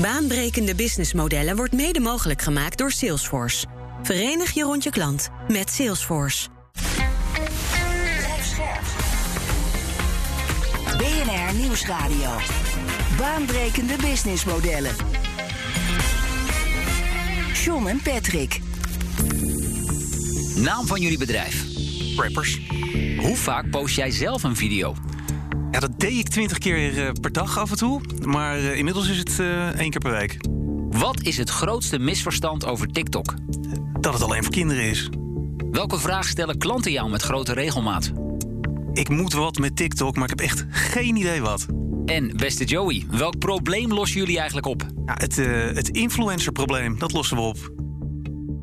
Baanbrekende businessmodellen wordt mede mogelijk gemaakt door Salesforce. Verenig je rond je klant met Salesforce. BNR Nieuwsradio. Baanbrekende businessmodellen. John en Patrick. Naam van jullie bedrijf. Preppers. Hoe vaak post jij zelf een video? Ja, dat deed ik twintig keer eh, per dag af en toe. Maar eh, inmiddels is het eh, één keer per week. Wat is het grootste misverstand over TikTok? Dat het alleen voor kinderen is. Welke vraag stellen klanten jou met grote regelmaat? Ik moet wat met TikTok, maar ik heb echt geen idee wat. En beste Joey, welk probleem lossen jullie eigenlijk op? Ja, het, uh, het influencerprobleem, dat lossen we op.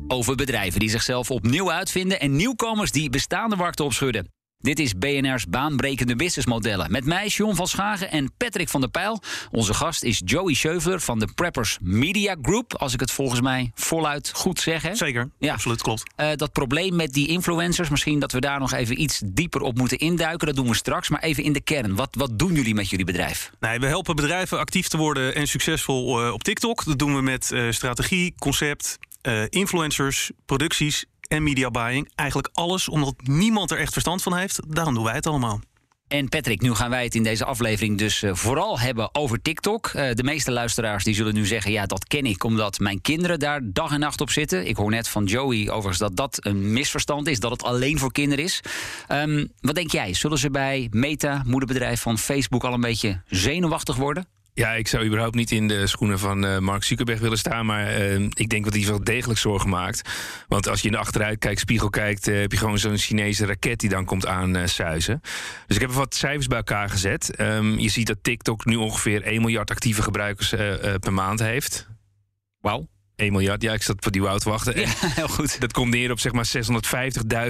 Over bedrijven die zichzelf opnieuw uitvinden en nieuwkomers die bestaande markten opschudden. Dit is BNR's baanbrekende businessmodellen. Met mij, John van Schagen en Patrick van der Pijl. Onze gast is Joey Scheuveler van de Preppers Media Group. Als ik het volgens mij voluit goed zeg. Hè? Zeker, ja. absoluut, klopt. Uh, dat probleem met die influencers, misschien dat we daar nog even iets dieper op moeten induiken. Dat doen we straks, maar even in de kern. Wat, wat doen jullie met jullie bedrijf? Nee, we helpen bedrijven actief te worden en succesvol uh, op TikTok. Dat doen we met uh, strategie, concept, influencers, producties en media buying. Eigenlijk alles omdat niemand er echt verstand van heeft. Daarom doen wij het allemaal. En Patrick, nu gaan wij het in deze aflevering dus uh, vooral hebben over TikTok. Uh, de meeste luisteraars die zullen nu zeggen: ja, dat ken ik omdat mijn kinderen daar dag en nacht op zitten. Ik hoor net van Joey overigens dat dat een misverstand is, dat het alleen voor kinderen is. Um, wat denk jij? Zullen ze bij Meta, moederbedrijf van Facebook, al een beetje zenuwachtig worden? Ja, ik zou überhaupt niet in de schoenen van uh, Mark Zuckerberg willen staan. Maar uh, ik denk dat hij wel degelijk zorgen maakt. Want als je in de achteruitkijkspiegel kijkt, uh, heb je gewoon zo'n Chinese raket die dan komt aansuizen. dus ik heb wat cijfers bij elkaar gezet. Um, je ziet dat TikTok nu ongeveer 1 miljard actieve gebruikers per maand heeft. Wauw. 1 miljard, ja, ik zat voor die woud te wachten. Ja, heel goed. Dat komt neer op zeg maar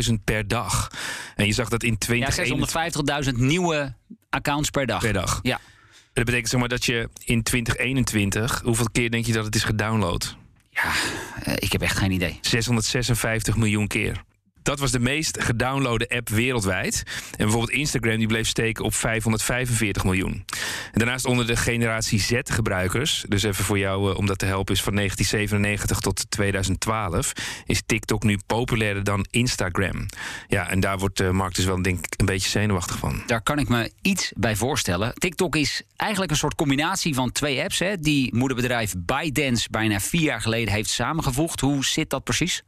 650.000 per dag. En je zag dat in 20... Ja, 650.000 nieuwe accounts per dag. Per dag. Ja. Dat betekent zeg maar dat je in 2021, hoeveel keer denk je dat het is gedownload? Ja, uh, ik heb echt geen idee. 656 miljoen keer. Dat was de meest gedownloade app wereldwijd. En bijvoorbeeld Instagram die bleef steken op 545 miljoen. En daarnaast onder de generatie Z-gebruikers, dus even voor jou uh, om dat te helpen, is van 1997 tot 2012, is TikTok nu populairder dan Instagram. Ja, en daar wordt de markt dus wel denk ik een beetje zenuwachtig van. Daar kan ik me iets bij voorstellen. TikTok is eigenlijk een soort combinatie van twee apps, hè, die moederbedrijf ByteDance bijna vier jaar geleden heeft samengevoegd. Hoe zit dat precies?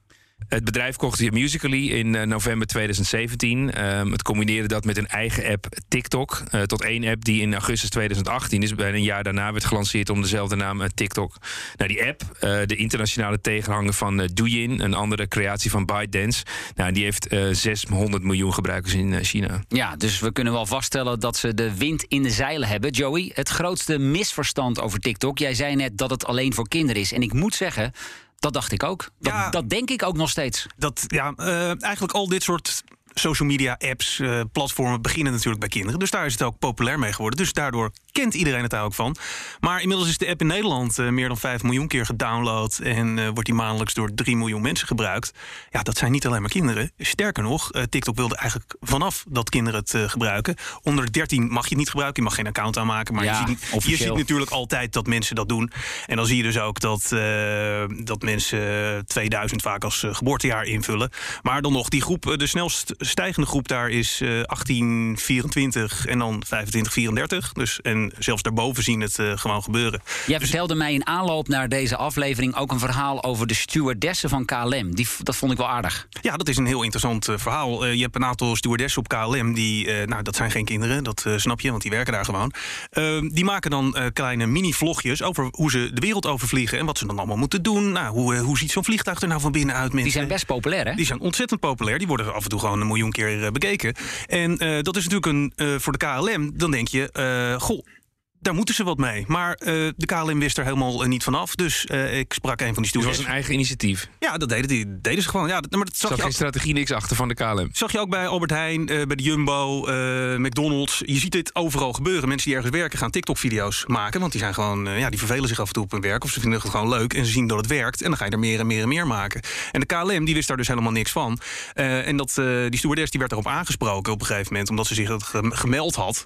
Het bedrijf kocht Musically in uh, november 2017. Um, het combineerde dat met een eigen app TikTok. Uh, tot één app die in augustus 2018, dus bijna een jaar daarna, werd gelanceerd om dezelfde naam uh, TikTok. Nou, die app, de internationale tegenhanger van Douyin, een andere creatie van ByteDance, nou, die heeft 600 miljoen gebruikers in China. Ja, dus we kunnen wel vaststellen dat ze de wind in de zeilen hebben. Joey, het grootste misverstand over TikTok. Jij zei net dat het alleen voor kinderen is. En ik moet zeggen. Dat dacht ik ook. Dat, Ja. dat denk ik ook nog steeds. Dat, ja, uh, eigenlijk al dit soort social media apps, uh, platformen beginnen natuurlijk bij kinderen. Dus daar is het ook populair mee geworden. Dus daardoor kent iedereen het daar ook van. Maar inmiddels is de app in Nederland uh, meer dan 5 miljoen keer gedownload. En uh, wordt die maandelijks door 3 miljoen mensen gebruikt. Ja, dat zijn niet alleen maar kinderen. Sterker nog, TikTok wilde eigenlijk vanaf dat kinderen het gebruiken. Onder 13 mag je het niet gebruiken. Je mag geen account aanmaken. Maar ja, je, ziet, je ziet natuurlijk altijd dat mensen dat doen. En dan zie je dus ook dat, dat mensen 2000 vaak als geboortejaar invullen. Maar dan nog, die groep, de snelst stijgende groep daar is uh, 18, 24 en dan 25, 34. Dus, en zelfs daarboven zien het uh, gewoon gebeuren. Jij dus, vertelde mij in aanloop naar deze aflevering ook een verhaal over de stewardessen van KLM. Die, dat vond ik wel aardig. Ja, dat is een heel interessant uh, verhaal. je hebt een aantal stewardessen op KLM die, nou dat zijn geen kinderen, dat snap je, want die werken daar gewoon. Ehm, die maken dan kleine mini-vlogjes over hoe ze de wereld overvliegen en wat ze dan allemaal moeten doen. Nou, hoe, hoe ziet zo'n vliegtuig er nou van binnen uit? Mensen? Die zijn best populair, hè? Die zijn ontzettend populair. Die worden af en toe gewoon een miljoen keer bekeken. En uh, dat is natuurlijk een, uh, voor de KLM. Dan denk je, goh, daar moeten ze wat mee. Maar uh, de KLM wist er helemaal uh, niet vanaf. Dus uh, ik sprak een van die stewards. Dus was een eigen initiatief? Ja, dat deden, die, deden ze gewoon. Ja, dat, maar dat zag, zag je geen strategie niks achter van de KLM? Zag je ook bij Albert Heijn, bij de Jumbo, McDonald's. Je ziet dit overal gebeuren. Mensen die ergens werken gaan TikTok-video's maken. Want die zijn gewoon, ja, die vervelen zich af en toe op hun werk. Of ze vinden het gewoon leuk en ze zien dat het werkt. En dan ga je er meer en meer en meer maken. En de KLM, die wist daar dus helemaal niks van. en dat, die stewardess die werd erop aangesproken op een gegeven moment. Omdat ze zich gemeld had.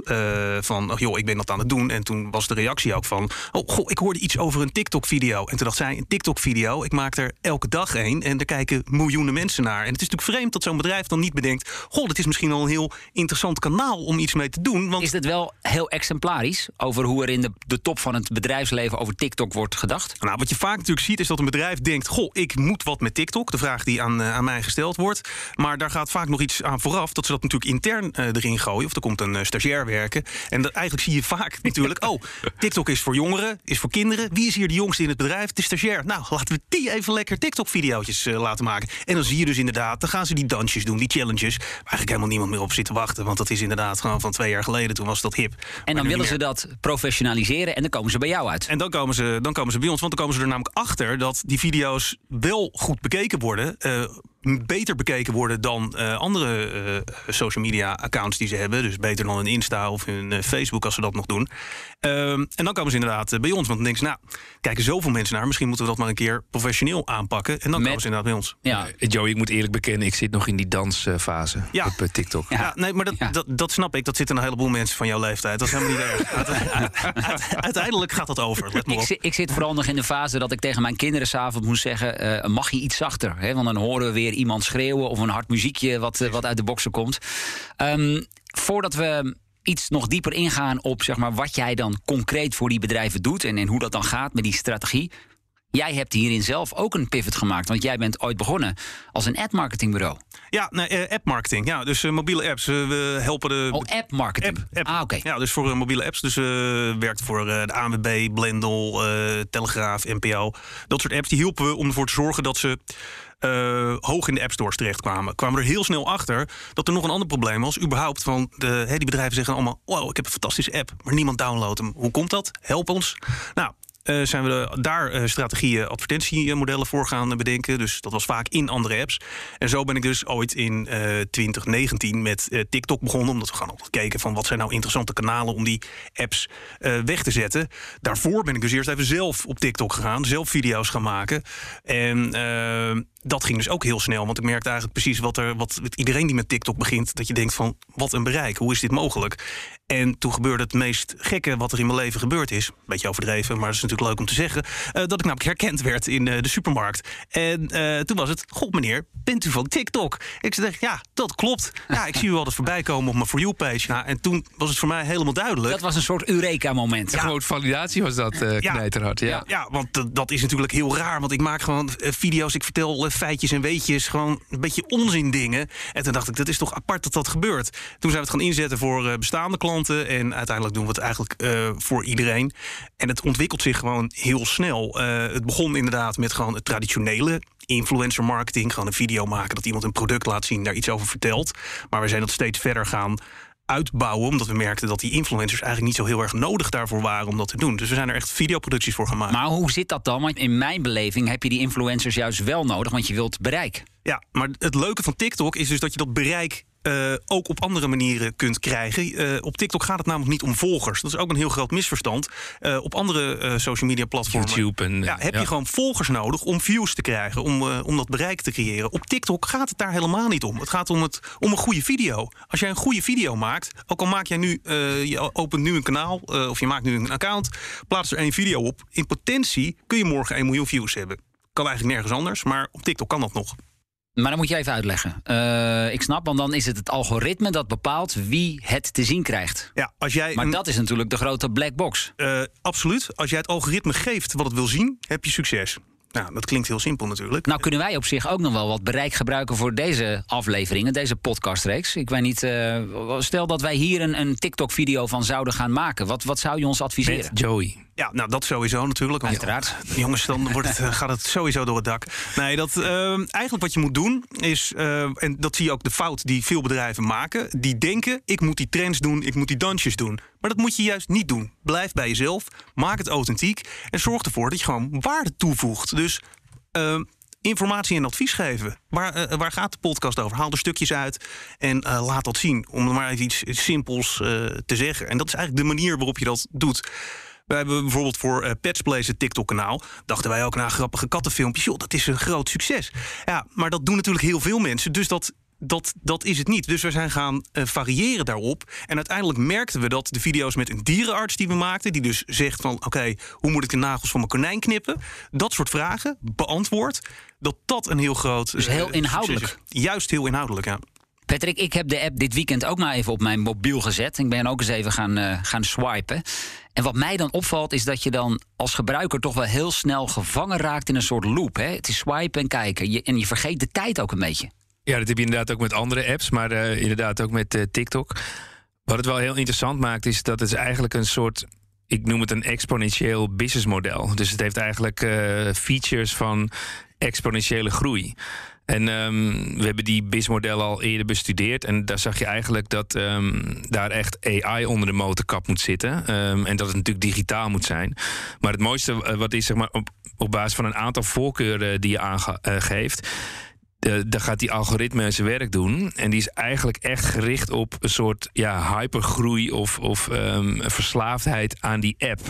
van, oh, joh, ik ben dat aan het doen. En En toen was de reactie ook van... oh, goh, ik hoorde iets over een TikTok-video. En toen dacht zij, een TikTok-video, ik maak er elke dag één... en er kijken miljoenen mensen naar. En het is natuurlijk vreemd dat zo'n bedrijf dan niet bedenkt... goh, dit is misschien al een heel interessant kanaal om iets mee te doen. Want Is het wel heel exemplarisch over hoe er in de, de top van het bedrijfsleven over TikTok wordt gedacht? Nou, wat je vaak natuurlijk ziet is dat een bedrijf denkt... goh, ik moet wat met TikTok. De vraag die aan, eh, aan mij gesteld wordt. Maar daar gaat vaak nog iets aan vooraf... dat ze dat natuurlijk intern eh, erin gooien. Of er komt een eh, stagiair werken. En dat, eigenlijk zie je vaak natuurlijk... oh, TikTok is voor jongeren, is voor kinderen. Wie is hier de jongste in het bedrijf? De stagiair. Nou, laten we die even lekker TikTok-videootjes eh, laten maken. En dan zie je dus inderdaad... dan gaan ze die dansjes doen, die challenges... waar eigenlijk helemaal niemand meer op zit te wachten. Want dat is inderdaad gewoon van twee jaar geleden. Toen was dat hip. En dan willen ze dat professionaliseren en dan komen ze bij jou uit. En dan komen, ze, dan komen ze bij ons, want dan komen ze er namelijk achter dat die video's wel goed bekeken worden. eh, beter bekeken worden dan eh, andere eh, social media accounts die ze hebben. Dus beter dan hun Insta of hun eh, Facebook als ze dat nog doen. Ehm, en dan komen ze inderdaad eh, bij ons. Want dan denken ze, nou, kijken zoveel mensen naar. Misschien moeten we dat maar een keer professioneel aanpakken. En dan Met- komen ze inderdaad bij ons. Ja, Eh, Joey, ik moet eerlijk bekennen, ik zit nog in die dansfase Ja. op eh, TikTok. Ja. Ja, nee, maar dat, Ja. dat, dat snap ik. Dat zitten een heleboel mensen van jouw leeftijd. Dat is helemaal niet erg. Uite- uite- Uiteindelijk gaat dat over. Let maar Ik, op. zi- ik zit vooral nog in de fase dat ik tegen mijn kinderen s'avonds moest zeggen... eh, mag je iets zachter? Hè? Want dan horen we weer iemand schreeuwen... of een hard muziekje wat, wat uit de boksen komt. Ehm, voordat we iets nog dieper ingaan op zeg maar, wat jij dan concreet voor die bedrijven doet... En, en hoe dat dan gaat met die strategie... Jij hebt hierin zelf ook een pivot gemaakt. Want jij bent ooit begonnen als een ad-marketingbureau. Ja, nee, eh, appmarketing. Ja, dus eh, mobiele apps. Eh, we helpen de Oh, app-marketing. App, app. Ah, oké. Ja, dus voor mobiele apps. Dus eh werkt voor de ANWB, Blendel, Telegraaf, NPO. Dat soort apps die hielpen we om ervoor te zorgen dat ze eh, hoog in de app stores terechtkwamen. Kwamen er heel snel achter dat er nog een ander probleem was. Überhaupt, van de, die bedrijven zeggen allemaal... wow, ik heb een fantastische app, maar niemand downloadt hem. Hoe komt dat? Help ons. Nou, eh, zijn we daar eh, strategieën, advertentiemodellen voor gaan bedenken. Dus dat was vaak in andere apps. En zo ben ik dus ooit in eh 2019 met TikTok begonnen. Omdat we gewoon altijd keken van wat zijn nou interessante kanalen om die apps weg te zetten. Daarvoor ben ik dus eerst even zelf op TikTok gegaan. Zelf video's gaan maken. En dat ging dus ook heel snel. Want ik merkte eigenlijk precies wat er, wat iedereen die met TikTok begint, dat je denkt van wat een bereik, hoe is dit mogelijk? En toen gebeurde het meest gekke wat er in mijn leven gebeurd is. Beetje overdreven, maar dat is natuurlijk leuk om te zeggen. eh, dat ik namelijk herkend werd in eh, de supermarkt. En eh, toen was het, god meneer, bent u van TikTok? Ik zei, ja, dat klopt. Ja, ik zie u altijd voorbij komen op mijn For You-page. Nou, en toen was het voor mij helemaal duidelijk. Dat was een soort Eureka-moment. Gewoon validatie was dat eh Ja. knijterhard. Ja. Ja, ja, want dat- dat is natuurlijk heel raar. Want ik maak gewoon video's, ik vertel feitjes en weetjes. Gewoon een beetje onzin dingen. En toen dacht ik, dat is toch apart dat dat gebeurt. Toen zijn we het gaan inzetten voor eh, bestaande klanten. En uiteindelijk doen we het eigenlijk eh, voor iedereen. En het ontwikkelt zich gewoon heel snel. Eh, het begon inderdaad met gewoon het traditionele influencer marketing. Gewoon een video maken dat iemand een product laat zien, daar iets over vertelt. Maar we zijn dat steeds verder gaan uitbouwen. Omdat we merkten dat die influencers eigenlijk niet zo heel erg nodig daarvoor waren om dat te doen. Dus we zijn er echt videoproducties voor gemaakt. Maar hoe zit dat dan? Want in mijn beleving heb je die influencers juist wel nodig, want je wilt bereik. Ja, maar het leuke van TikTok is dus dat je dat bereik eh, ook op andere manieren kunt krijgen. Eh, op TikTok gaat het namelijk niet om volgers. Dat is ook een heel groot misverstand. Eh, op andere social media platformen YouTube en, ja, heb ja. je gewoon volgers nodig om views te krijgen, om, om dat bereik te creëren. Op TikTok gaat het daar helemaal niet om. Het gaat om, het, om een goede video. Als jij een goede video maakt, ook al maak jij nu, je opent nu een kanaal of je maakt nu een account, plaats er één video op. In potentie kun je morgen 1 miljoen views hebben. Kan eigenlijk nergens anders, maar op TikTok kan dat nog. Maar dan moet je even uitleggen. Eh, ik snap, want dan is het het algoritme dat bepaalt wie het te zien krijgt. Ja, als jij Maar dat is natuurlijk de grote black box. Eh, absoluut. Als jij het algoritme geeft wat het wil zien, heb je succes. Nou, dat klinkt heel simpel natuurlijk. Nou kunnen wij op zich ook nog wel wat bereik gebruiken voor deze afleveringen, deze podcastreeks. Ik weet niet, eh, stel dat wij hier een, een TikTok-video van zouden gaan maken. Wat, wat zou je ons adviseren? Met Joey. Ja, nou dat sowieso natuurlijk. want- Uiteraard. Jongens, dan wordt het, eh, gaat het sowieso door het dak. Nee, dat, eh, eigenlijk wat je moet doen is, eh, en dat zie je ook de fout die veel bedrijven maken. Die denken, ik moet die trends doen, ik moet die dansjes doen. Maar dat moet je juist niet doen. Blijf bij jezelf, maak het authentiek en zorg ervoor dat je gewoon waarde toevoegt. Dus eh, informatie en advies geven. Waar, eh, waar gaat de podcast over? Haal er stukjes uit en laat dat zien. Om maar even iets, simpels te zeggen. En dat is eigenlijk de manier waarop je dat doet. We hebben bijvoorbeeld voor eh Pets het TikTok-kanaal. Dachten wij ook naar grappige kattenfilmpjes. Joh, dat is een groot succes. Ja, maar dat doen natuurlijk heel veel mensen. Dus dat dat, dat is het niet. Dus we zijn gaan eh, variëren daarop. En uiteindelijk merkten we dat de video's met een dierenarts die we maakten... die dus zegt van, oké, hoe moet ik de nagels van mijn konijn knippen? Dat soort vragen beantwoord. Dat dat een heel groot... Dus heel eh, inhoudelijk. Juist heel inhoudelijk, ja. Patrick, ik heb de app dit weekend ook maar even op mijn mobiel gezet. Ik ben ook eens even gaan, gaan swipen. En wat mij dan opvalt is dat je dan als gebruiker toch wel heel snel gevangen raakt in een soort loop. Hè? Het is swipen en kijken. Je, en je vergeet de tijd ook een beetje. Ja, dat heb je inderdaad ook met andere apps, maar eh, inderdaad ook met eh, TikTok. Wat het wel heel interessant maakt, is dat het eigenlijk een soort. Ik noem het een exponentieel businessmodel. Dus het heeft eigenlijk eh, features van exponentiële groei. En ehm, we hebben die BIS-modellen al eerder bestudeerd. En daar zag je eigenlijk dat ehm, daar echt AI onder de motorkap moet zitten. Ehm, en dat het natuurlijk digitaal moet zijn. Maar het mooiste eh, wat is zeg maar, op, basis van een aantal voorkeuren die je aangeeft. Uh, dan gaat die algoritme zijn werk doen. En die is eigenlijk echt gericht op een soort ja, hypergroei of, of um, verslaafdheid aan die app.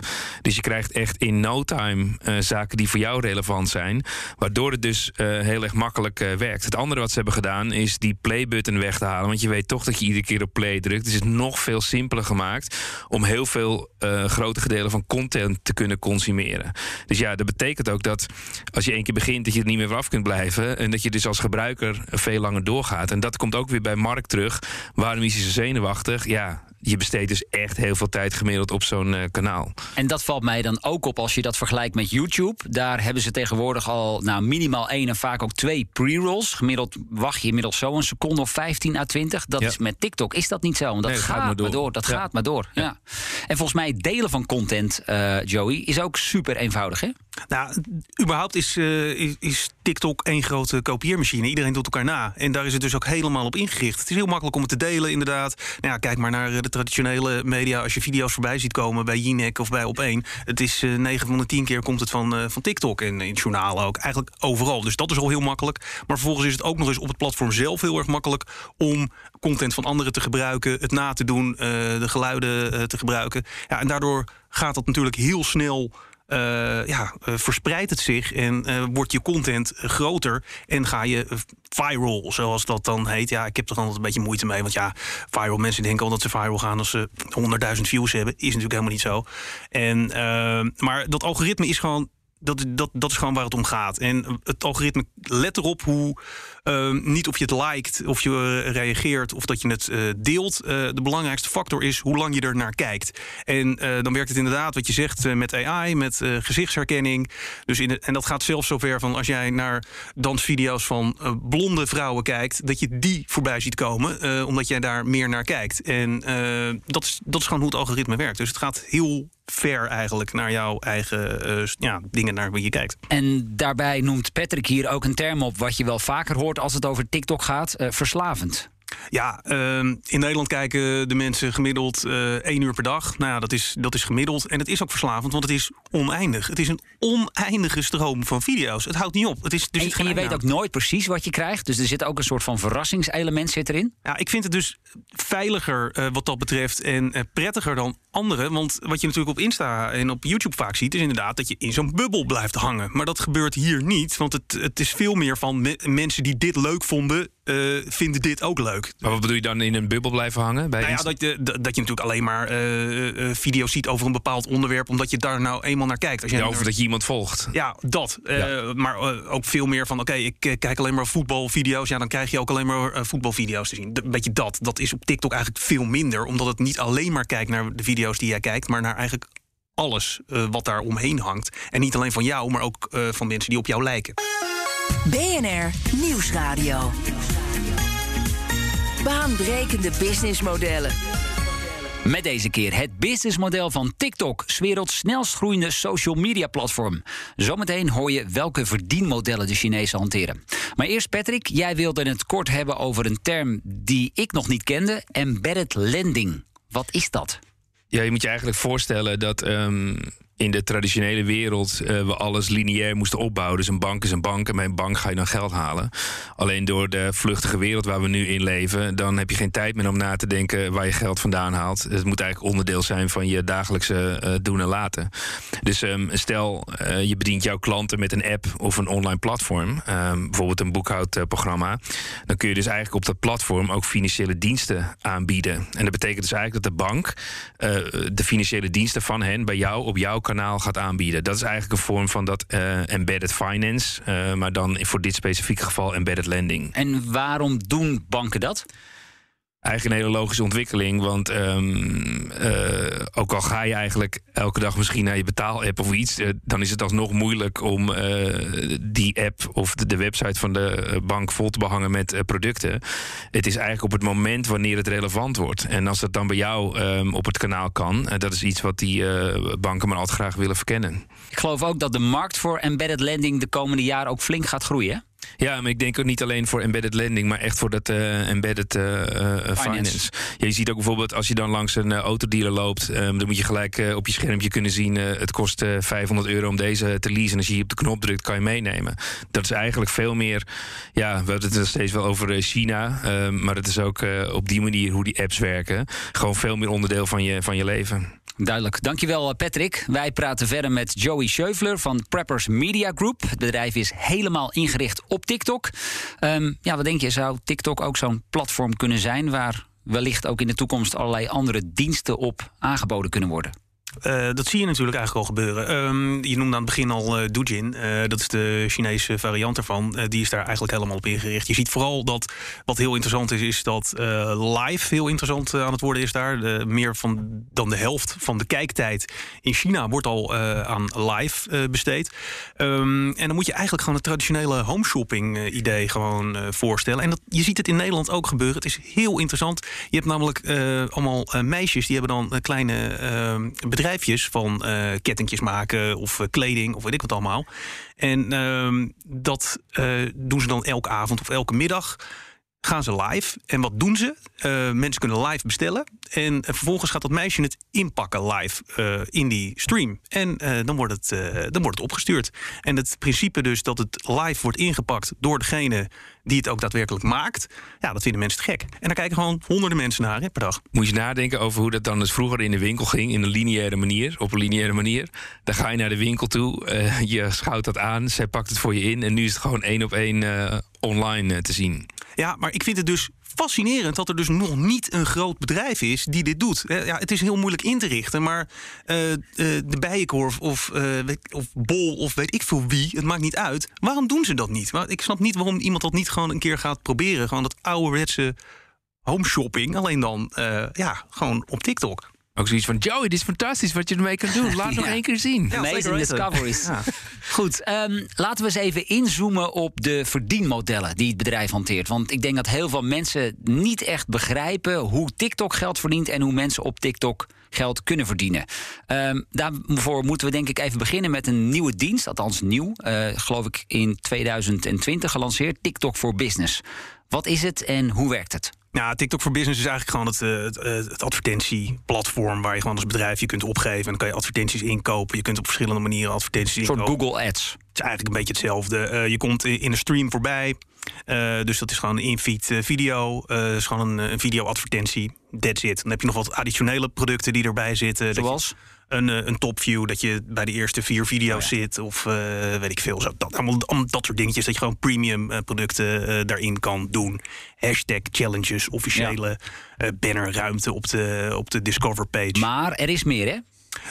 Dus je krijgt echt in no time uh, zaken die voor jou relevant zijn. Waardoor het dus uh, heel erg makkelijk werkt. Het andere wat ze hebben gedaan is die playbutton weg te halen. Want je weet toch dat je iedere keer op play drukt. Dus het is nog veel simpeler gemaakt om heel veel grote gedelen van content te kunnen consumeren. Dus ja, dat betekent ook dat als je één keer begint, dat je er niet meer vanaf kunt blijven. En dat je dus als gebruiker veel langer doorgaat. En dat komt ook weer bij Mark terug. Waarom is hij zo zenuwachtig? Ja, je besteedt dus echt heel veel tijd gemiddeld op zo'n uh, kanaal. En dat valt mij dan ook op als je dat vergelijkt met YouTube. Daar hebben ze tegenwoordig al nou, minimaal één en vaak ook twee pre-rolls. Gemiddeld wacht je inmiddels zo een seconde of 15 à 20. Dat Ja. is met TikTok is dat niet zo. Want dat Nee, gaat, gaat maar maar door. Dat Ja. gaat maar door. Ja. En volgens mij delen van content, eh, Joey, is ook super eenvoudig. Hè? Nou, überhaupt is, eh, is, is TikTok één grote kopieermachine. Iedereen doet elkaar na. En daar is het dus ook helemaal op ingericht. Het is heel makkelijk om het te delen, inderdaad. Nou ja, kijk maar naar eh, de traditionele media. Als je video's voorbij ziet komen bij Jinek of bij Op1. Het is eh 9 van de 10 keer komt het van, van TikTok. En in journalen ook. Eigenlijk overal. Dus dat is al heel makkelijk. Maar vervolgens is het ook nog eens op het platform zelf heel erg makkelijk... om content van anderen te gebruiken, het na te doen, de geluiden te gebruiken. Ja, en daardoor gaat dat natuurlijk heel snel ja, eh, verspreidt het zich en eh, wordt je content eh, groter en ga je eh, viral, zoals dat dan heet. Ja, ik heb er altijd een beetje moeite mee, want ja, viral, mensen denken al dat ze viral gaan als ze 100.000 views hebben. Is natuurlijk helemaal niet zo. En, eh, maar dat algoritme is gewoon dat, dat, dat is gewoon waar het om gaat. En het algoritme let erop hoe. Eh, niet of je het liked, of je eh, reageert, of dat je het eh, deelt. Eh, de belangrijkste factor is hoe lang je er naar kijkt. En dan werkt het inderdaad, wat je zegt, met AI, met gezichtsherkenning. Dus in en dat gaat zelfs zover van als jij naar dansvideo's van blonde vrouwen kijkt, dat je die voorbij ziet komen, omdat jij daar meer naar kijkt. En dat, is, dat is gewoon hoe het algoritme werkt. Dus het gaat heel ver eigenlijk naar jouw eigen ja, dingen naar wie je kijkt. En daarbij noemt Patrick hier ook een term op wat je wel vaker hoort als het over TikTok gaat: eh, verslavend. Ja, ehm, in Nederland kijken de mensen gemiddeld eh één uur per dag. Nou ja, dat is, dat is gemiddeld. En het is ook verslavend, want het is oneindig. Het is een oneindige stroom van video's. Het houdt niet op. Het is, er En, je weet aan. ook nooit precies wat je krijgt. Dus er zit ook een soort van verrassingselement zit erin. Ja, ik vind het dus veiliger eh, wat dat betreft en eh, prettiger dan anderen. Want wat je natuurlijk op Insta en op YouTube vaak ziet... is inderdaad dat je in zo'n bubbel blijft hangen. Maar dat gebeurt hier niet, want het, het is veel meer van... me- mensen die dit leuk vonden, eh, vinden dit ook leuk. Maar wat bedoel je dan in een bubbel blijven hangen? Bij Nou ja, dat, je, dat je natuurlijk alleen maar eh, eh, video's ziet over een bepaald onderwerp... omdat je daar nou eenmaal naar kijkt. Als jij Ja, dat je iemand volgt. ja, dat. Maar ook veel meer van, oké, ik kijk alleen maar voetbalvideo's. Ja, dan krijg je ook alleen maar voetbalvideo's te zien. Een beetje dat. Dat is op TikTok eigenlijk veel minder. Omdat het niet alleen maar kijkt naar de video's die jij kijkt... maar naar eigenlijk alles wat daar omheen hangt. En niet alleen van jou, maar ook van mensen die op jou lijken. BNR Nieuwsradio. Baanbrekende businessmodellen. Met deze keer het businessmodel van TikTok, 's werelds snelst groeiende social media platform. Zometeen hoor je welke verdienmodellen de Chinezen hanteren. Maar eerst Patrick, jij wilde het kort hebben over een term die ik nog niet kende: embedded lending. Wat is dat? Ja, je moet je eigenlijk voorstellen dat ehm, in de traditionele wereld uh, we alles lineair moesten opbouwen. Dus een bank is een bank en bij een bank ga je dan geld halen. Alleen door de vluchtige wereld waar we nu in leven, dan heb je geen tijd meer om na te denken waar je geld vandaan haalt. Het moet eigenlijk onderdeel zijn van je dagelijkse uh, doen en laten. Dus um, stel, uh, je bedient jouw klanten met een app of een online platform, um, bijvoorbeeld een boekhoudprogramma. Dan kun je dus eigenlijk op dat platform ook financiële diensten aanbieden. En dat betekent dus eigenlijk dat de bank de financiële diensten van hen bij jou op jouw kanaal gaat aanbieden. Dat is eigenlijk een vorm van dat uh, embedded finance, uh, maar dan voor dit specifieke geval embedded lending. En waarom doen banken dat? Eigenlijk een hele logische ontwikkeling. Want um, uh, ook al ga je eigenlijk elke dag misschien naar je betaalapp of iets, uh, dan is het alsnog moeilijk om uh, die app of de, de, website van de bank vol te behangen met producten. Het is eigenlijk op het moment wanneer het relevant wordt. En als dat dan bij jou um, op het kanaal kan, dat is iets wat die banken maar altijd graag willen verkennen. Ik geloof ook dat de markt voor embedded lending de komende jaren ook flink gaat groeien. Ja, maar ik denk ook niet alleen voor embedded lending, maar echt voor dat uh, embedded uh, finance. finance. Ja, je ziet ook bijvoorbeeld als je dan langs een autodealer loopt, um, dan moet je gelijk op je schermpje kunnen zien: het kost 500 euro om deze te leasen. En als je hier op de knop drukt, kan je meenemen. Dat is eigenlijk veel meer. Ja, we hebben het steeds wel over China, maar het is ook op die manier hoe die apps werken. Gewoon veel meer onderdeel van je, van je leven. Duidelijk. Dankjewel, Patrick. Wij praten verder met Joey Scheufler van Preppers Media Group. Het bedrijf is helemaal ingericht op TikTok. Um, ja, wat denk je? Zou TikTok ook zo'n platform kunnen zijn waar wellicht ook in de toekomst allerlei andere diensten op aangeboden kunnen worden? Uh, dat zie je natuurlijk eigenlijk al gebeuren. Um, je noemde aan het begin al uh, Doujin. Uh, dat is de Chinese variant ervan. die is daar eigenlijk helemaal op ingericht. Je ziet vooral dat wat heel interessant is, is dat live heel interessant aan het worden is daar. Meer van, dan de helft van de kijktijd in China wordt al aan live besteed. Um, en dan moet je eigenlijk gewoon het traditionele homeshopping idee gewoon voorstellen. En dat, je ziet het in Nederland ook gebeuren. Het is heel interessant. Je hebt namelijk allemaal meisjes die hebben dan kleine bedrijven bedrijfjes van uh, kettingjes maken of uh, kleding of weet ik wat allemaal. En uh, dat uh, doen ze dan elke avond of elke middag gaan ze live. En wat doen ze? Uh, mensen kunnen live bestellen. En vervolgens gaat dat meisje het inpakken live uh, in die stream. En dan, wordt het, dan wordt het opgestuurd. En het principe dus dat het live wordt ingepakt door degene die het ook daadwerkelijk maakt. Ja, dat vinden mensen te gek. En daar kijken gewoon honderden mensen naar hè, per dag. Moet je nadenken over hoe dat dan dus vroeger in de winkel ging. In een lineaire manier. Op een lineaire manier. Dan ga je naar de winkel toe. je schouwt dat aan. Zij pakt het voor je in. En nu is het gewoon één op één online te zien. Ja, maar ik vind het dus fascinerend dat er dus nog niet een groot bedrijf is die dit doet. Ja, het is heel moeilijk in te richten, maar uh, uh, de Bijenkorf of, of Bol of weet ik veel wie, het maakt niet uit. Waarom doen ze dat niet? Ik snap niet waarom iemand dat niet gewoon een keer gaat proberen. Gewoon dat ouderwetse home shopping, alleen dan ja, gewoon op TikTok. Ook zoiets van, Joey, dit is fantastisch wat je ermee kan doen. Laat ja. nog één keer zien. Ja, Amazing discoveries. Ja. Goed, um, laten we eens even inzoomen op de verdienmodellen die het bedrijf hanteert. Want ik denk dat heel veel mensen niet echt begrijpen hoe TikTok geld verdient en hoe mensen op TikTok geld kunnen verdienen. Um, daarvoor moeten we denk ik even beginnen met een nieuwe dienst, althans nieuw, uh, geloof ik in 2020 gelanceerd, TikTok for Business. Wat is het en hoe werkt het? Ja, TikTok voor Business is eigenlijk gewoon het, eh, het, eh, het, advertentieplatform waar je gewoon als bedrijf je kunt opgeven. En dan kan je advertenties inkopen. Je kunt op verschillende manieren advertenties inkopen. Een soort Google Ads. Het is eigenlijk een beetje hetzelfde. Uh, je komt in een stream voorbij. Uh, dus dat is gewoon een in-feed video. Uh, is gewoon een, een video-advertentie. That's it. Dan heb je nog wat additionele producten die erbij zitten. Zoals? Een, een topview, dat je bij de eerste vier video's oh ja. zit. Of uh, weet ik veel. Zo, dat, allemaal, allemaal dat soort dingetjes. Dat je gewoon premium uh, producten uh, daarin kan doen. Hashtag challenges, officiële ja. bannerruimte op de, op de Discover page. Maar er is meer, hè?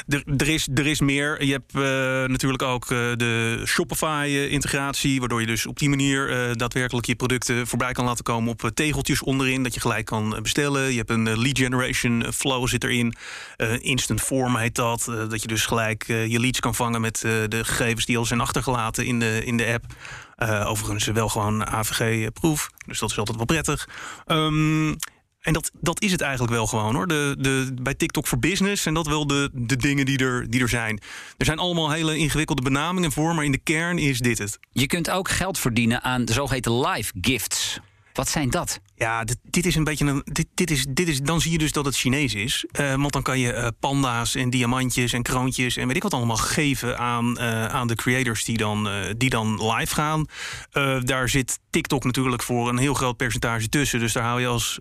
Er, is, er is meer. Je hebt uh, natuurlijk ook uh, de Shopify-integratie, waardoor je dus op die manier uh, daadwerkelijk je producten voorbij kan laten komen op tegeltjes onderin, dat je gelijk kan bestellen. Je hebt een lead generation flow zit erin. instant form heet dat. dat je dus gelijk je leads kan vangen met de gegevens die al zijn achtergelaten in de, in de app. overigens wel gewoon AVG-proef, dus dat is altijd wel prettig. Um, en dat, dat is het eigenlijk wel gewoon hoor. De, de, bij TikTok voor Business zijn dat wel de, de dingen die er, die er zijn. Er zijn allemaal hele ingewikkelde benamingen voor, maar in de kern is dit het. Je kunt ook geld verdienen aan de zogeheten live gifts. Wat zijn dat? Ja, dit, dit is een beetje een. Dit, dit is, dit is, dan zie je dus dat het Chinees is. Uh, want dan kan je uh, panda's en diamantjes en kroontjes en weet ik wat allemaal geven aan, uh, aan de creators die dan, die dan live gaan. daar zit TikTok natuurlijk voor een heel groot percentage tussen. Dus daar hou je als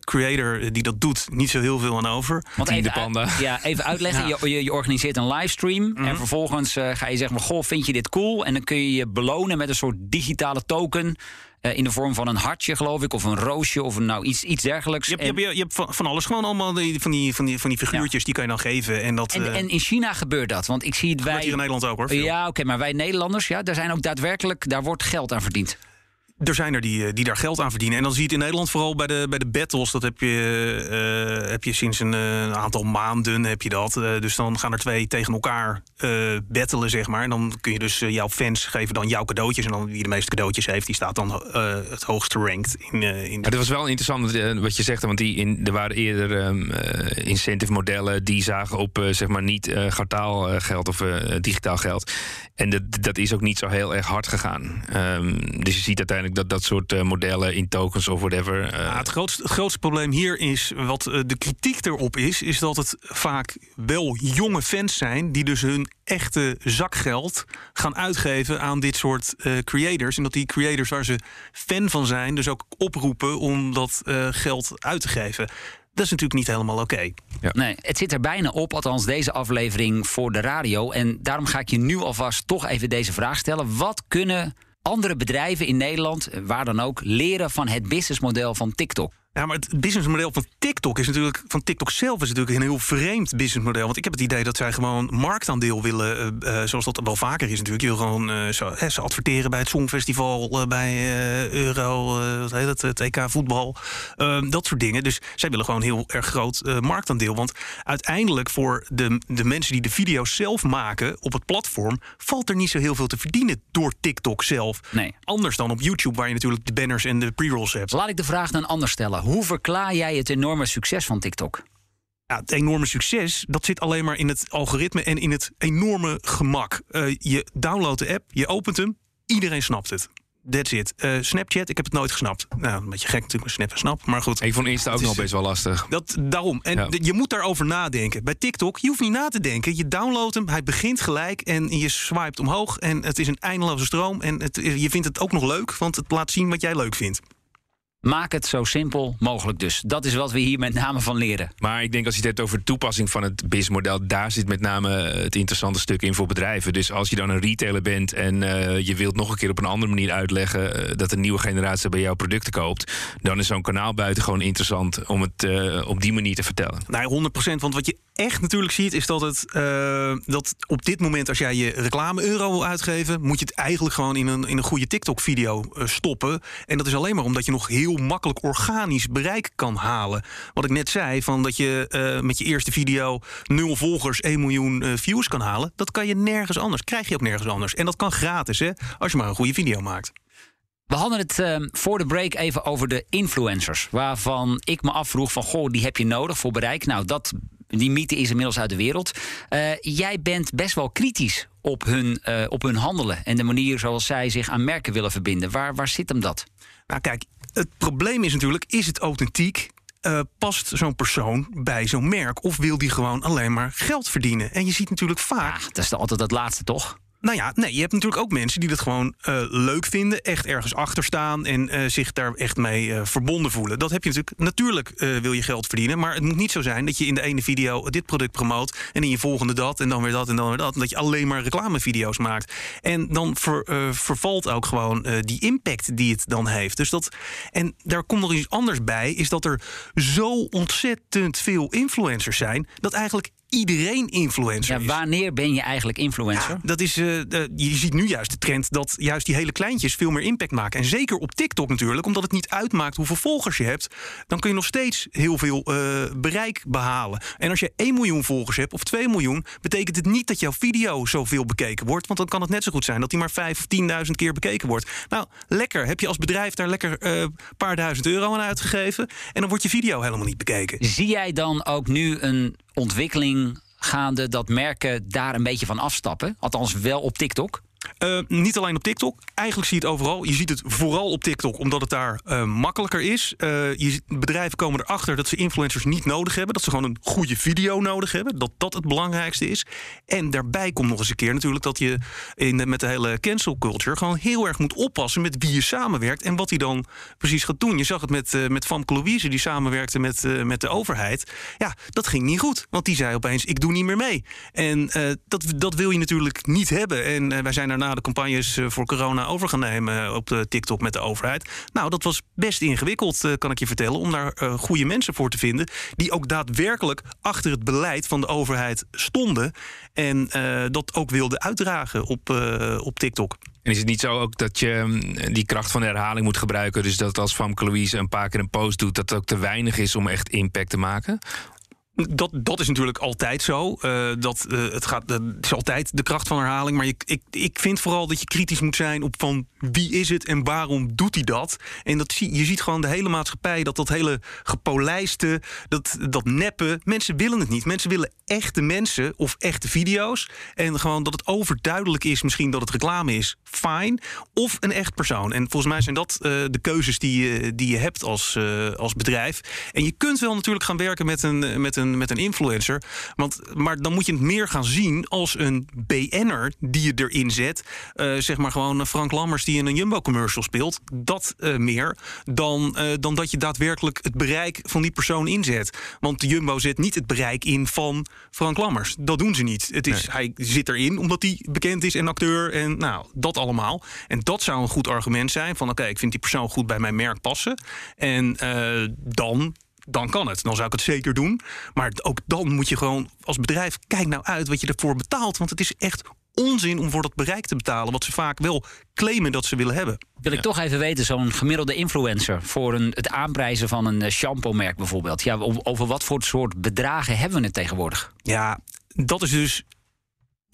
creator die dat doet niet zo heel veel aan over. Want even, panda. Ja, even uitleggen. ja. je, je, organiseert een livestream. Mm -hmm. En vervolgens ga je zeggen: Goh, vind je dit cool? En dan kun je je belonen met een soort digitale token. Uh, in de vorm van een hartje, geloof ik, of een roosje of een, nou, iets, iets dergelijks. Je hebt, je hebt, je hebt van, van, alles gewoon allemaal die, van, die, van, die, van die figuurtjes ja. die kan je dan geven. En, dat, en, uh, en in China gebeurt dat, want ik zie het wij. hier in Nederland ook hoor. Veel. Ja, oké, okay, maar wij Nederlanders, ja, daar zijn ook daadwerkelijk, daar wordt geld aan verdiend. Er zijn er die, die daar geld aan verdienen. En dan zie je het in Nederland vooral bij de, bij de battles. Dat heb je, uh, heb je sinds een, een, aantal maanden heb je dat. Uh, dus dan gaan er twee tegen elkaar uh, battelen, zeg maar. En dan kun je dus jouw fans geven dan jouw cadeautjes. En dan wie de meeste cadeautjes heeft, die staat dan het hoogste ranked. In, in dat was wel interessant wat je zegt. Want die in, er waren eerder um, incentive modellen die zagen op zeg maar niet gartaal geld of digitaal geld. En dat, dat is ook niet zo heel erg hard gegaan. Um, dus je ziet uiteindelijk dat dat soort uh, modellen in tokens of whatever. Uh... Ja, het, grootste, het, grootste, probleem hier is, wat uh, de kritiek erop is, is dat het vaak wel jonge fans zijn die dus hun echte zakgeld gaan uitgeven aan dit soort creators. En dat die creators waar ze fan van zijn, dus ook oproepen om dat geld uit te geven. Dat is natuurlijk niet helemaal oké. Okay. Ja. Nee, het zit er bijna op, althans deze aflevering voor de radio. En daarom ga ik je nu alvast toch even deze vraag stellen. Wat kunnen andere bedrijven in Nederland, waar dan ook, leren van het businessmodel van TikTok? Ja, maar het businessmodel van TikTok is natuurlijk van TikTok zelf is natuurlijk een heel vreemd businessmodel. Want ik heb het idee dat zij gewoon marktaandeel willen, uh, zoals dat wel vaker is natuurlijk. Je wil gewoon uh, zo, hè, ze adverteren bij het Songfestival, uh, bij Euro, wat heet het, het EK voetbal, ehm, dat soort dingen. Dus zij willen gewoon heel erg groot marktaandeel. Want uiteindelijk voor de, de mensen die de video's zelf maken op het platform, valt er niet zo heel veel te verdienen door TikTok zelf. Nee. Anders dan op YouTube, waar je natuurlijk de banners en de pre-rolls hebt. Laat ik de vraag dan anders stellen. Hoe verklaar jij het enorme succes van TikTok? Ja, het enorme succes, dat zit alleen maar in het algoritme en in het enorme gemak. Uh, je downloadt de app, je opent hem, iedereen snapt het. That's it. Uh, Snapchat, ik heb het nooit gesnapt. Nou, een beetje gek natuurlijk, Snap en Snap. Maar goed. Ik vond Insta ook nog best wel lastig. Dat, daarom. En ja. je moet daarover nadenken. Bij TikTok, je hoeft niet na te denken. Je downloadt hem, hij begint gelijk en je swipet omhoog. En het is een eindeloze stroom. En het, je vindt het ook nog leuk, want het laat zien wat jij leuk vindt. Maak het zo simpel mogelijk dus. Dat is wat we hier met name van leren. Maar ik denk als je het hebt over de toepassing van het BIS-model... daar zit met name het interessante stuk in voor bedrijven. Dus als je dan een retailer bent en uh, je wilt nog een keer op een andere manier uitleggen... Uh, dat een nieuwe generatie bij jouw producten koopt... dan is zo'n kanaal buiten gewoon interessant om het uh, op die manier te vertellen. Nee, 100% Want wat je echt natuurlijk ziet is dat het dat op dit moment... als jij je reclame-euro wil uitgeven... moet je het eigenlijk gewoon in een, in een goede TikTok-video stoppen. En dat is alleen maar omdat je nog heel makkelijk organisch bereik kan halen. Wat ik net zei, van dat je uh, met je eerste video nul volgers 1 miljoen uh, views kan halen. Dat kan je nergens anders. Krijg je ook nergens anders. En dat kan gratis, hè, als je maar een goede video maakt. We hadden het uh, voor de break even over de influencers. Waarvan ik me afvroeg van, goh, die heb je nodig voor bereik. Nou, dat, die mythe is inmiddels uit de wereld. Uh, jij bent best wel kritisch op hun, uh, op hun handelen. En de manier zoals zij zich aan merken willen verbinden. Waar, waar zit hem dat? Nou kijk, het probleem is natuurlijk, is het authentiek? Uh, past zo'n persoon bij zo'n merk? Of wil die gewoon alleen maar geld verdienen? En je ziet natuurlijk vaak. Ja, dat is altijd het laatste, toch? Nou ja, nee, je hebt natuurlijk ook mensen die dat gewoon uh, leuk vinden, echt ergens achter staan en uh, zich daar echt mee uh, verbonden voelen. Dat heb je natuurlijk. Natuurlijk wil je geld verdienen, maar het moet niet zo zijn dat je in de ene video dit product promoot en in je volgende dat en dan weer dat en dan weer dat. En dat je alleen maar reclamevideo's maakt. En dan ver, vervalt ook gewoon die impact die het dan heeft. Dus dat, en daar komt nog iets anders bij, is dat er zo ontzettend veel influencers zijn dat eigenlijk iedereen influencer ja, Wanneer ben je eigenlijk influencer? Ja, dat is, uh, de, je ziet nu juist de trend dat juist die hele kleintjes veel meer impact maken. En zeker op TikTok natuurlijk, omdat het niet uitmaakt hoeveel volgers je hebt. Dan kun je nog steeds heel veel uh, bereik behalen. En als je 1 miljoen volgers hebt of 2 miljoen, betekent het niet dat jouw video zoveel bekeken wordt. Want dan kan het net zo goed zijn dat die maar 5 of 10.000 keer bekeken wordt. Nou, lekker. Heb je als bedrijf daar lekker een uh, paar duizend euro aan uitgegeven. En dan wordt je video helemaal niet bekeken. Zie jij dan ook nu een ontwikkeling gaande dat merken daar een beetje van afstappen? Althans, wel op TikTok? Uh, niet alleen op TikTok. Eigenlijk zie je het overal. Je ziet het vooral op TikTok, omdat het daar uh, makkelijker is. Uh, je, bedrijven komen erachter dat ze influencers niet nodig hebben. Dat ze gewoon een goede video nodig hebben. Dat dat het belangrijkste is. En daarbij komt nog eens een keer natuurlijk dat je in, met de hele cancel culture gewoon heel erg moet oppassen met wie je samenwerkt en wat hij dan precies gaat doen. Je zag het met, met Famke Louise, die samenwerkte met, met de overheid. Ja, dat ging niet goed. Want die zei opeens: ik doe niet meer mee. En dat, dat wil je natuurlijk niet hebben. En wij zijn daarna de campagnes eh, voor corona over gaan nemen op de TikTok met de overheid. Nou, dat was best ingewikkeld, eh, kan ik je vertellen, om daar goede mensen voor te vinden. Die ook daadwerkelijk achter het beleid van de overheid stonden. En dat ook wilden uitdragen op, op TikTok. En is het niet zo ook dat je mm, die kracht van herhaling moet gebruiken? Dus dat als Famke Louise een paar keer een post doet, dat ook te weinig is om echt impact te maken? Dat, dat is natuurlijk altijd zo. Uh, dat, uh, het, gaat, het is altijd de kracht van herhaling. Maar je, ik, ik vind vooral dat je kritisch moet zijn op van wie is het en waarom doet hij dat. En dat zie, je ziet gewoon de hele maatschappij, dat dat hele gepolijste, dat, dat neppen. Mensen willen het niet. Mensen willen echte mensen of echte video's. En gewoon dat het overduidelijk is, misschien dat het reclame is, fijn. Of een echt persoon. En volgens mij zijn dat de keuzes die je, die je hebt als, als bedrijf. En je kunt wel natuurlijk gaan werken met een, met een met een influencer. Want, maar dan moet je het meer gaan zien als een BN'er die je erin zet. Uh, zeg maar gewoon Frank Lammers die in een Jumbo-commercial speelt. Dat uh, meer dan, uh, dan dat je daadwerkelijk het bereik van die persoon inzet. Want Jumbo zet niet het bereik in van Frank Lammers. Dat doen ze niet. Het is, nee. Hij zit erin omdat hij bekend is en acteur en nou, dat allemaal. En dat zou een goed argument zijn van oké, ik vind die persoon goed bij mijn merk passen. En dan dan kan het. Dan zou ik het zeker doen. Maar ook dan moet je gewoon als bedrijf, kijk nou uit wat je ervoor betaalt. Want het is echt onzin om voor dat bereik te betalen. Wat ze vaak wel claimen dat ze willen hebben. Wil ik toch even weten, zo'n gemiddelde influencer voor een, het aanprijzen van een eh, shampoo-merk bijvoorbeeld. Ja, over wat voor soort bedragen hebben we het tegenwoordig? Ja, dat is dus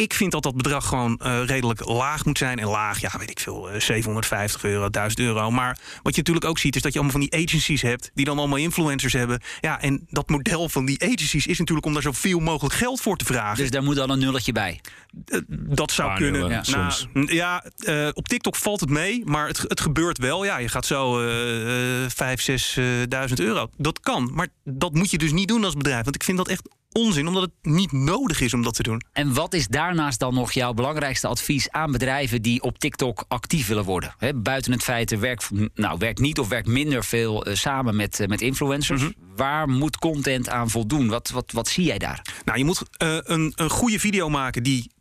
ik vind dat dat bedrag gewoon uh, redelijk laag moet zijn. En laag, ja, weet ik veel, uh, 750 euro, 1000 euro. Maar wat je natuurlijk ook ziet, is dat je allemaal van die agencies hebt... die dan allemaal influencers hebben. Ja, en dat model van die agencies is natuurlijk om daar zoveel mogelijk geld voor te vragen. Dus daar moet dan een nulletje bij? Uh, dat zou kunnen. Ja, nou, soms. ja uh, op TikTok valt het mee, maar het, het gebeurt wel. Ja, je gaat zo uh, 5, 6.000 euro. Dat kan, maar dat moet je dus niet doen als bedrijf. Want ik vind dat echt onzin, omdat het niet nodig is om dat te doen. En wat is daarnaast dan nog jouw belangrijkste advies aan bedrijven die op TikTok actief willen worden? He, buiten het feit, er werkt, nou, werkt niet of werkt minder veel uh, samen met, uh, met influencers. Mm -hmm. Waar moet content aan voldoen? Wat, wat, wat zie jij daar? Nou, je moet uh, een, een goede video maken die,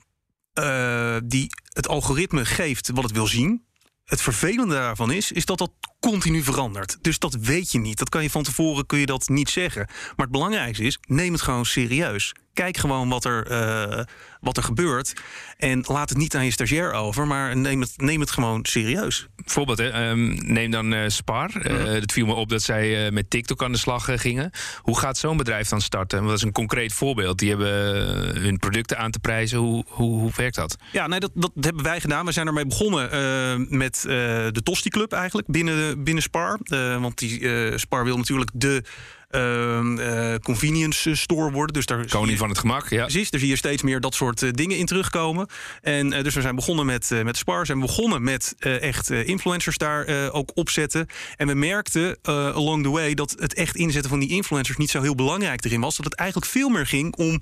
die het algoritme geeft wat het wil zien. Het vervelende daarvan is, is dat dat continu verandert. Dus dat weet je niet. Dat kan je van tevoren kun je dat niet zeggen. Maar het belangrijkste is, neem het gewoon serieus. Kijk gewoon wat er, uh, wat er gebeurt. En laat het niet aan je stagiair over, maar neem het, neem het gewoon serieus. Bijvoorbeeld, hè, um, neem dan uh, Spar. Uh, -hmm. Het viel me op dat zij met TikTok aan de slag gingen. Hoe gaat zo'n bedrijf dan starten? Want dat is een concreet voorbeeld. Die hebben hun producten aan te prijzen. Hoe, hoe, hoe werkt dat? Ja, nee, dat, dat hebben wij gedaan. We zijn ermee begonnen met de Tosti Club eigenlijk binnen, binnen Spar. want die Spar wil natuurlijk de convenience store worden. Dus daar Koning van het gemak, ja. Precies, daar zie je steeds meer dat soort uh, dingen in terugkomen. En uh, dus we zijn begonnen met, met Spar, zijn begonnen met echt influencers daar ook opzetten. En we merkten along the way dat het echt inzetten van die influencers niet zo heel belangrijk erin was. Dat het eigenlijk veel meer ging om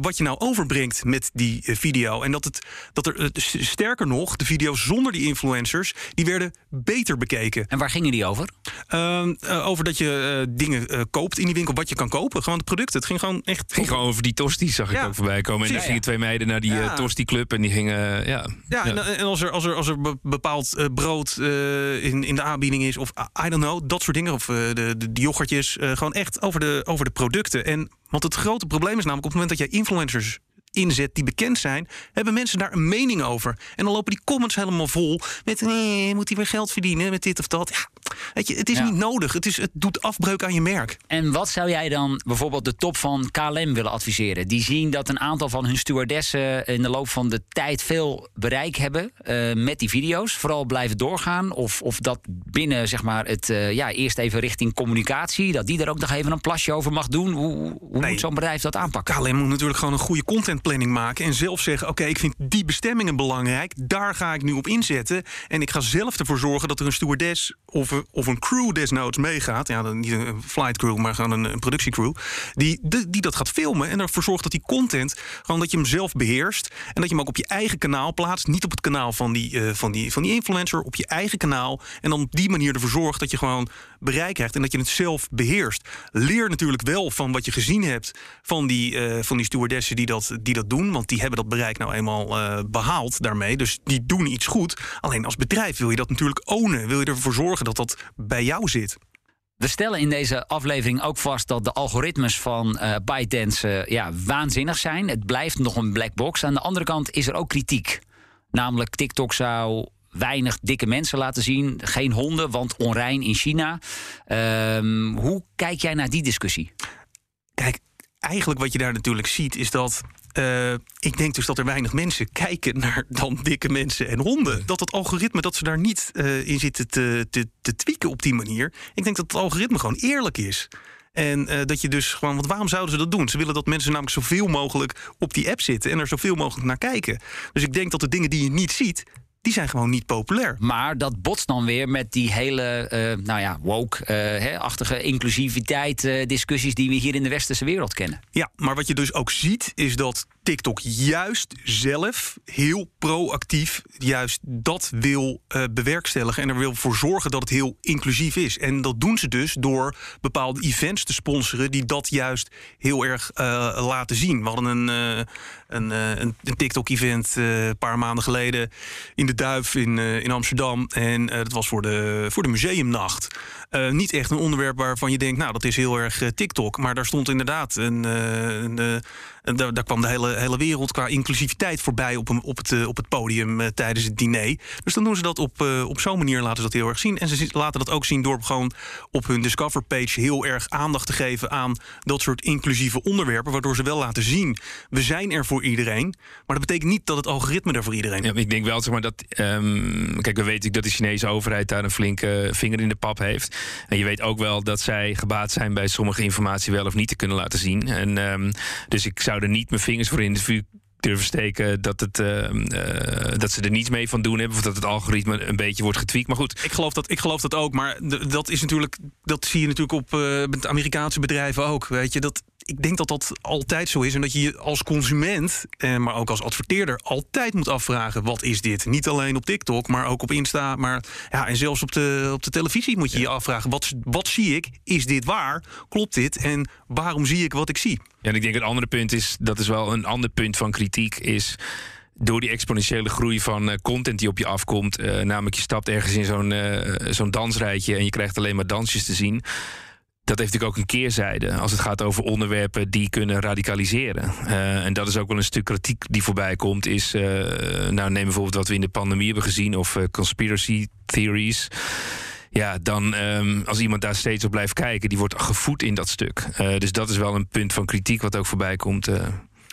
wat je nou overbrengt met die video. En dat, het, dat er sterker nog, de video's zonder die influencers, die werden beter bekeken. En waar gingen die over? Ehm, over dat je dingen uh, koopt in die winkel, wat je kan kopen. Gewoon het product. Het ging gewoon echt. Het ging gewoon over die tosti, zag ja. ik ook voorbij komen. En dan gingen twee meiden naar die uh, tosti club en die gingen. ja, ja, En, en, als er, als er, als er bepaald brood in, in de aanbieding is, of I don't know, dat soort dingen, of de, de, de yoghurtjes, gewoon echt over de, over de producten. En want het grote probleem is namelijk op het moment dat jij influencers inzet die bekend zijn, hebben mensen daar een mening over. En dan lopen die comments helemaal vol met nee, moet hij weer geld verdienen met dit of dat. Ja, Weet je, het is Ja. niet nodig. Het, is, het doet afbreuk aan je merk. En wat zou jij dan bijvoorbeeld de top van KLM willen adviseren? Die zien dat een aantal van hun stewardessen in de loop van de tijd veel bereik hebben eh, met die video's. Vooral blijven doorgaan. Of, of dat binnen zeg maar, het eh, ja, eerst even richting communicatie, dat die er ook nog even een plasje over mag doen. Hoe, hoe Nee. moet zo'n bedrijf dat aanpakken? KLM moet natuurlijk gewoon een goede contentplanning maken. En zelf zeggen: Oké, ik vind die bestemmingen belangrijk. Daar ga ik nu op inzetten. En ik ga zelf ervoor zorgen dat er een stewardess of, een- of een crew desnoods meegaat. Ja, niet een flight crew, maar gewoon een, een productiecrew. Die, die, die dat gaat filmen. En ervoor zorgt dat die content, gewoon dat je hem zelf beheerst. En dat je hem ook op je eigen kanaal plaatst. Niet op het kanaal van die, eh, van die, van die influencer. Op je eigen kanaal. En dan op die manier ervoor zorgt dat je gewoon bereik krijgt. En dat je het zelf beheerst. Leer natuurlijk wel van wat je gezien hebt van die, eh, van die stewardessen die dat, die dat doen. Want die hebben dat bereik nou eenmaal eh, behaald daarmee. Dus die doen iets goed. Alleen als bedrijf wil je dat natuurlijk ownen. Wil je ervoor zorgen dat dat bij jou zit. We stellen in deze aflevering ook vast dat de algoritmes van eh ByteDance eh, ja, waanzinnig zijn. Het blijft nog een black box. Aan de andere kant is er ook kritiek. Namelijk TikTok zou weinig dikke mensen laten zien. Geen honden, want onrein in China. Ehm, hoe kijk jij naar die discussie? Eigenlijk wat je daar natuurlijk ziet is dat. eh, ik denk dus dat er weinig mensen kijken naar dan dikke mensen en honden. Dat het algoritme, dat ze daar niet eh, in zitten te, te, te tweaken op die manier. Ik denk dat het algoritme gewoon eerlijk is. En eh, dat je dus gewoon, want waarom zouden ze dat doen? Ze willen dat mensen namelijk zoveel mogelijk op die app zitten en er zoveel mogelijk naar kijken. Dus ik denk dat de dingen die je niet ziet, die zijn gewoon niet populair. Maar dat botst dan weer met die hele, eh, nou ja, woke-achtige inclusiviteit eh, discussies die we hier in de westerse wereld kennen. Ja, maar wat je dus ook ziet, is dat TikTok juist zelf heel proactief juist dat wil eh, bewerkstelligen en er wil voor zorgen dat het heel inclusief is. En dat doen ze dus door bepaalde events te sponsoren die dat juist heel erg eh, laten zien. We hadden een, eh, een, een, TikTok-event een paar maanden geleden in de Duif in, in Amsterdam. En dat was voor de, voor de museumnacht. Eh, niet echt een onderwerp waarvan je denkt, nou, dat is heel erg eh, TikTok. Maar daar stond inderdaad een. eh, een, en daar, kwam de hele, hele wereld qua inclusiviteit voorbij op, een, op, het, op het podium tijdens het diner. Dus dan doen ze dat op, op zo'n manier, laten ze dat heel erg zien. En ze laten dat ook zien door gewoon op hun Discover page heel erg aandacht te geven aan dat soort inclusieve onderwerpen. Waardoor ze wel laten zien, we zijn er voor iedereen. Maar dat betekent niet dat het algoritme er voor iedereen is. Ja, ik denk wel zeg maar, dat. ehm, kijk, we weten dat de Chinese overheid daar een flinke vinger in de pap heeft. En je weet ook wel dat zij gebaat zijn bij sommige informatie wel of niet te kunnen laten zien. En, ehm, dus ik zou er niet mijn vingers voor in het vuur durven steken dat, het, ehm, eh, dat ze er niets mee van doen hebben. Of dat het algoritme een beetje wordt getweakt. Maar goed, Ik geloof dat, ik geloof dat ook, maar dat is natuurlijk, dat zie je natuurlijk op met Amerikaanse bedrijven ook. Weet je, dat, ik denk dat dat altijd zo is en dat je je als consument, eh, maar ook als adverteerder, altijd moet afvragen: wat is dit? Niet alleen op TikTok, maar ook op Insta, maar ja, en zelfs op de, op de televisie moet je je afvragen: wat, wat zie ik? Is dit waar? Klopt dit? En waarom zie ik wat ik zie? Ja, en ik denk het andere punt is, dat is wel een ander punt van kritiek, is door die exponentiële groei van eh, content die op je afkomt, eh, namelijk je stapt ergens in zo'n eh, zo'n dansrijtje en je krijgt alleen maar dansjes te zien. Dat heeft natuurlijk ook een keerzijde als het gaat over onderwerpen die kunnen radicaliseren. Eh, en dat is ook wel een stuk kritiek die voorbij komt. Is, eh, nou, neem bijvoorbeeld wat we in de pandemie hebben gezien of eh, conspiracy theories. Ja, dan ehm, als iemand daar steeds op blijft kijken, die wordt gevoed in dat stuk. Dus dat is wel een punt van kritiek wat ook voorbij komt.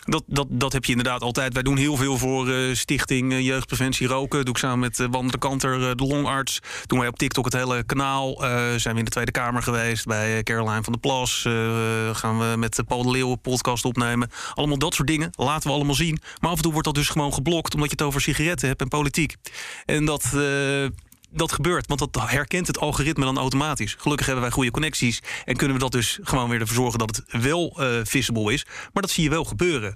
Eh. Dat, dat, dat heb je inderdaad altijd. Wij doen heel veel voor eh, Stichting eh, Jeugdpreventie Roken. doe ik samen met uh, Wander de Kanter, eh, de longarts. Doen wij op TikTok het hele kanaal. Eh, zijn we in de Tweede Kamer geweest bij eh, Caroline van der Plas. Eh, gaan we met Paul de Leeuw een podcast opnemen. Allemaal dat soort dingen. Laten we allemaal zien. Maar af en toe wordt dat dus gewoon geblokt... omdat je het over sigaretten hebt en politiek. En dat... dat gebeurt, want dat herkent het algoritme dan automatisch. Gelukkig hebben wij goede connecties en kunnen we dat dus gewoon weer ervoor zorgen dat het wel uh, visible is. Maar dat zie je wel gebeuren.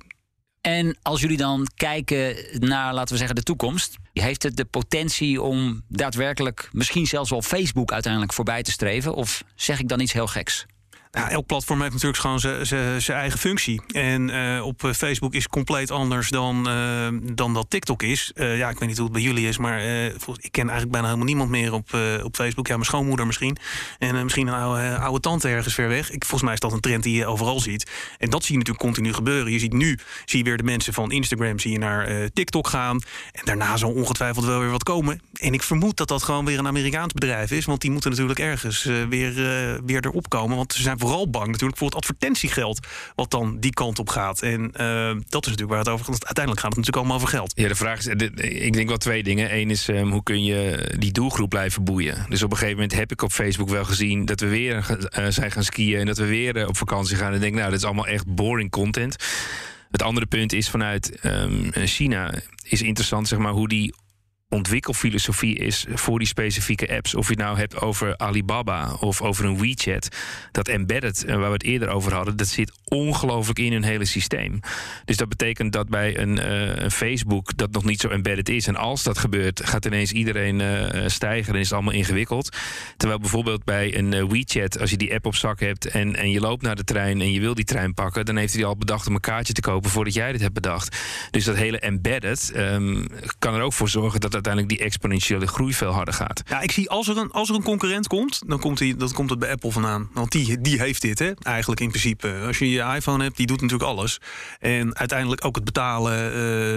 En als jullie dan kijken naar, laten we zeggen, de toekomst, heeft het de potentie om daadwerkelijk misschien zelfs wel Facebook uiteindelijk voorbij te streven? Of zeg ik dan iets heel geks? Elk platform heeft natuurlijk gewoon zijn eigen functie. En uh, op Facebook is compleet anders dan, uh, dan dat TikTok is. Ja, ik weet niet hoe het bij jullie is, maar ik ken eigenlijk bijna helemaal niemand meer op, op Facebook. Ja, mijn schoonmoeder misschien. En misschien een oude, oude tante ergens ver weg. Ik, volgens mij is dat een trend die je overal ziet. En dat zie je natuurlijk continu gebeuren. Je ziet nu, zie je weer de mensen van Instagram zie je naar TikTok gaan. En daarna zal ongetwijfeld wel weer wat komen. en ik vermoed dat dat gewoon weer een Amerikaans bedrijf is. Want die moeten natuurlijk ergens weer, weer erop komen. Want ze zijn vooral bang natuurlijk voor het advertentiegeld. Wat dan die kant op gaat. En uh, dat is natuurlijk waar het over gaat. Uiteindelijk gaat het natuurlijk allemaal over geld. Ja, de vraag is, ik denk wel twee dingen. Eén is, um, hoe kun je die doelgroep blijven boeien? Dus op een gegeven moment heb ik op Facebook wel gezien... dat we weer zijn gaan skiën en dat we weer op vakantie gaan. En denk, nou, dat is allemaal echt boring content. Het andere punt is vanuit um, China is interessant, zeg maar, hoe die ontwikkelfilosofie is voor die specifieke apps. Of je het nou hebt over Alibaba of over een WeChat. Dat embedded, eh, waar we het eerder over hadden, dat zit ongelooflijk in hun hele systeem. Dus dat betekent dat bij een, een Facebook dat nog niet zo embedded is. En als dat gebeurt, gaat ineens iedereen uh, stijgen en is het allemaal ingewikkeld. Terwijl bijvoorbeeld bij een WeChat, als je die app op zak hebt en, en je loopt naar de trein en je wil die trein pakken, dan heeft hij al bedacht om een kaartje te kopen voordat jij dit hebt bedacht. Dus dat hele embedded um, kan er ook voor zorgen dat uiteindelijk die exponentiële groei veel harder gaat. Ja, ik zie als er een, als er een concurrent komt, dan komt, hij, dat komt het bij Apple vandaan. Want die, die heeft dit, hè, eigenlijk in principe. Als je je iPhone hebt, die doet natuurlijk alles. En uiteindelijk ook het betalen, uh,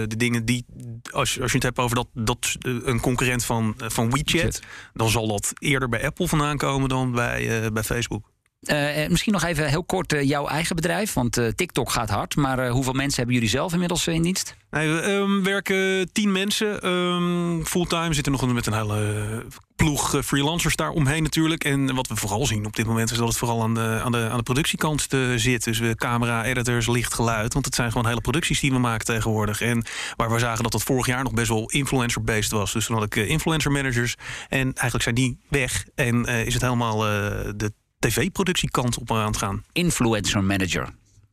de dingen die. Als je, als je het hebt over dat, dat uh, een concurrent van, uh, van WeChat, WeChat, dan zal dat eerder bij Apple vandaan komen dan bij, bij Facebook. Uh, misschien nog even heel kort uh, jouw eigen bedrijf. Want TikTok gaat hard. Maar hoeveel mensen hebben jullie zelf inmiddels in dienst? Nee, we werken tien mensen. Um, fulltime zitten nog met een hele ploeg freelancers daar omheen natuurlijk. En wat we vooral zien op dit moment is dat het vooral aan de, aan de, aan de productiekant zit. Dus we camera, editors, licht, geluid. Want het zijn gewoon hele producties die we maken tegenwoordig. En waar we zagen dat het vorig jaar nog best wel influencer-based was. Dus toen had ik influencer managers. En eigenlijk zijn die weg. En is het helemaal de tv-productiekant op aan het gaan. Influencer manager.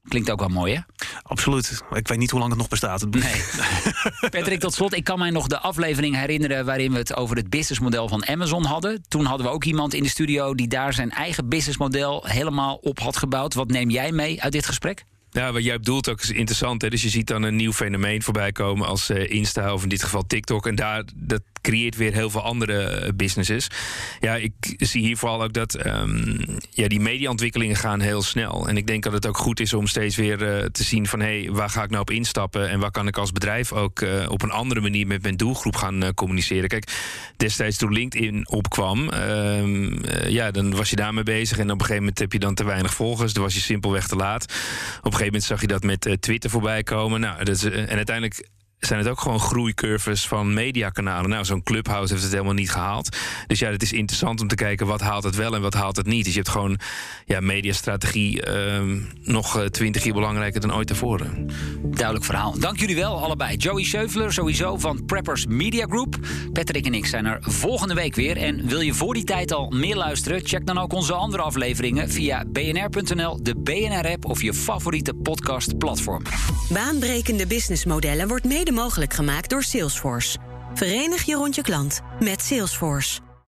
Klinkt ook wel mooi, hè? Absoluut. Ik weet niet hoe lang het nog bestaat. Nee. Patrick, tot slot. Ik kan mij nog de aflevering herinneren... waarin we het over het businessmodel van Amazon hadden. Toen hadden we ook iemand in de studio... die daar zijn eigen businessmodel helemaal op had gebouwd. Wat neem jij mee uit dit gesprek? Ja, wat jij bedoelt ook is interessant. Hè? Dus je ziet dan een nieuw fenomeen voorbij komen als uh, Insta of in dit geval TikTok. En daar, dat creëert weer heel veel andere eh, businesses. Ja, ik zie hier vooral ook dat um, ja, die mediaontwikkelingen gaan heel snel. En ik denk dat het ook goed is om steeds weer uh, te zien van... hé, hey, waar ga ik nou op instappen? En waar kan ik als bedrijf ook op een andere manier met mijn doelgroep gaan communiceren? Kijk, destijds toen LinkedIn opkwam, um, ja, dan was je daarmee bezig. En op een gegeven moment heb je dan te weinig volgers. Dan was je simpelweg te laat. Op gegeven moment zag je dat met Twitter voorbij komen. Nou, dat is, en uiteindelijk zijn het ook gewoon groeicurves van mediakanalen. Nou, zo'n Clubhouse heeft het helemaal niet gehaald. Dus ja, het is interessant om te kijken wat haalt het wel en wat haalt het niet. Dus je hebt gewoon ja, mediastrategie uh, nog twintig keer belangrijker dan ooit tevoren. Duidelijk verhaal. Dank jullie wel allebei. Joey Scheuveler sowieso van Preppers Media Group. Patrick en ik zijn er volgende week weer. En wil je voor die tijd al meer luisteren? Check dan ook onze andere afleveringen via bnr.nl, de BNR-app of je favoriete podcastplatform. Baanbrekende businessmodellen wordt mogelijk gemaakt door Salesforce. Verenig je rond je klant met Salesforce.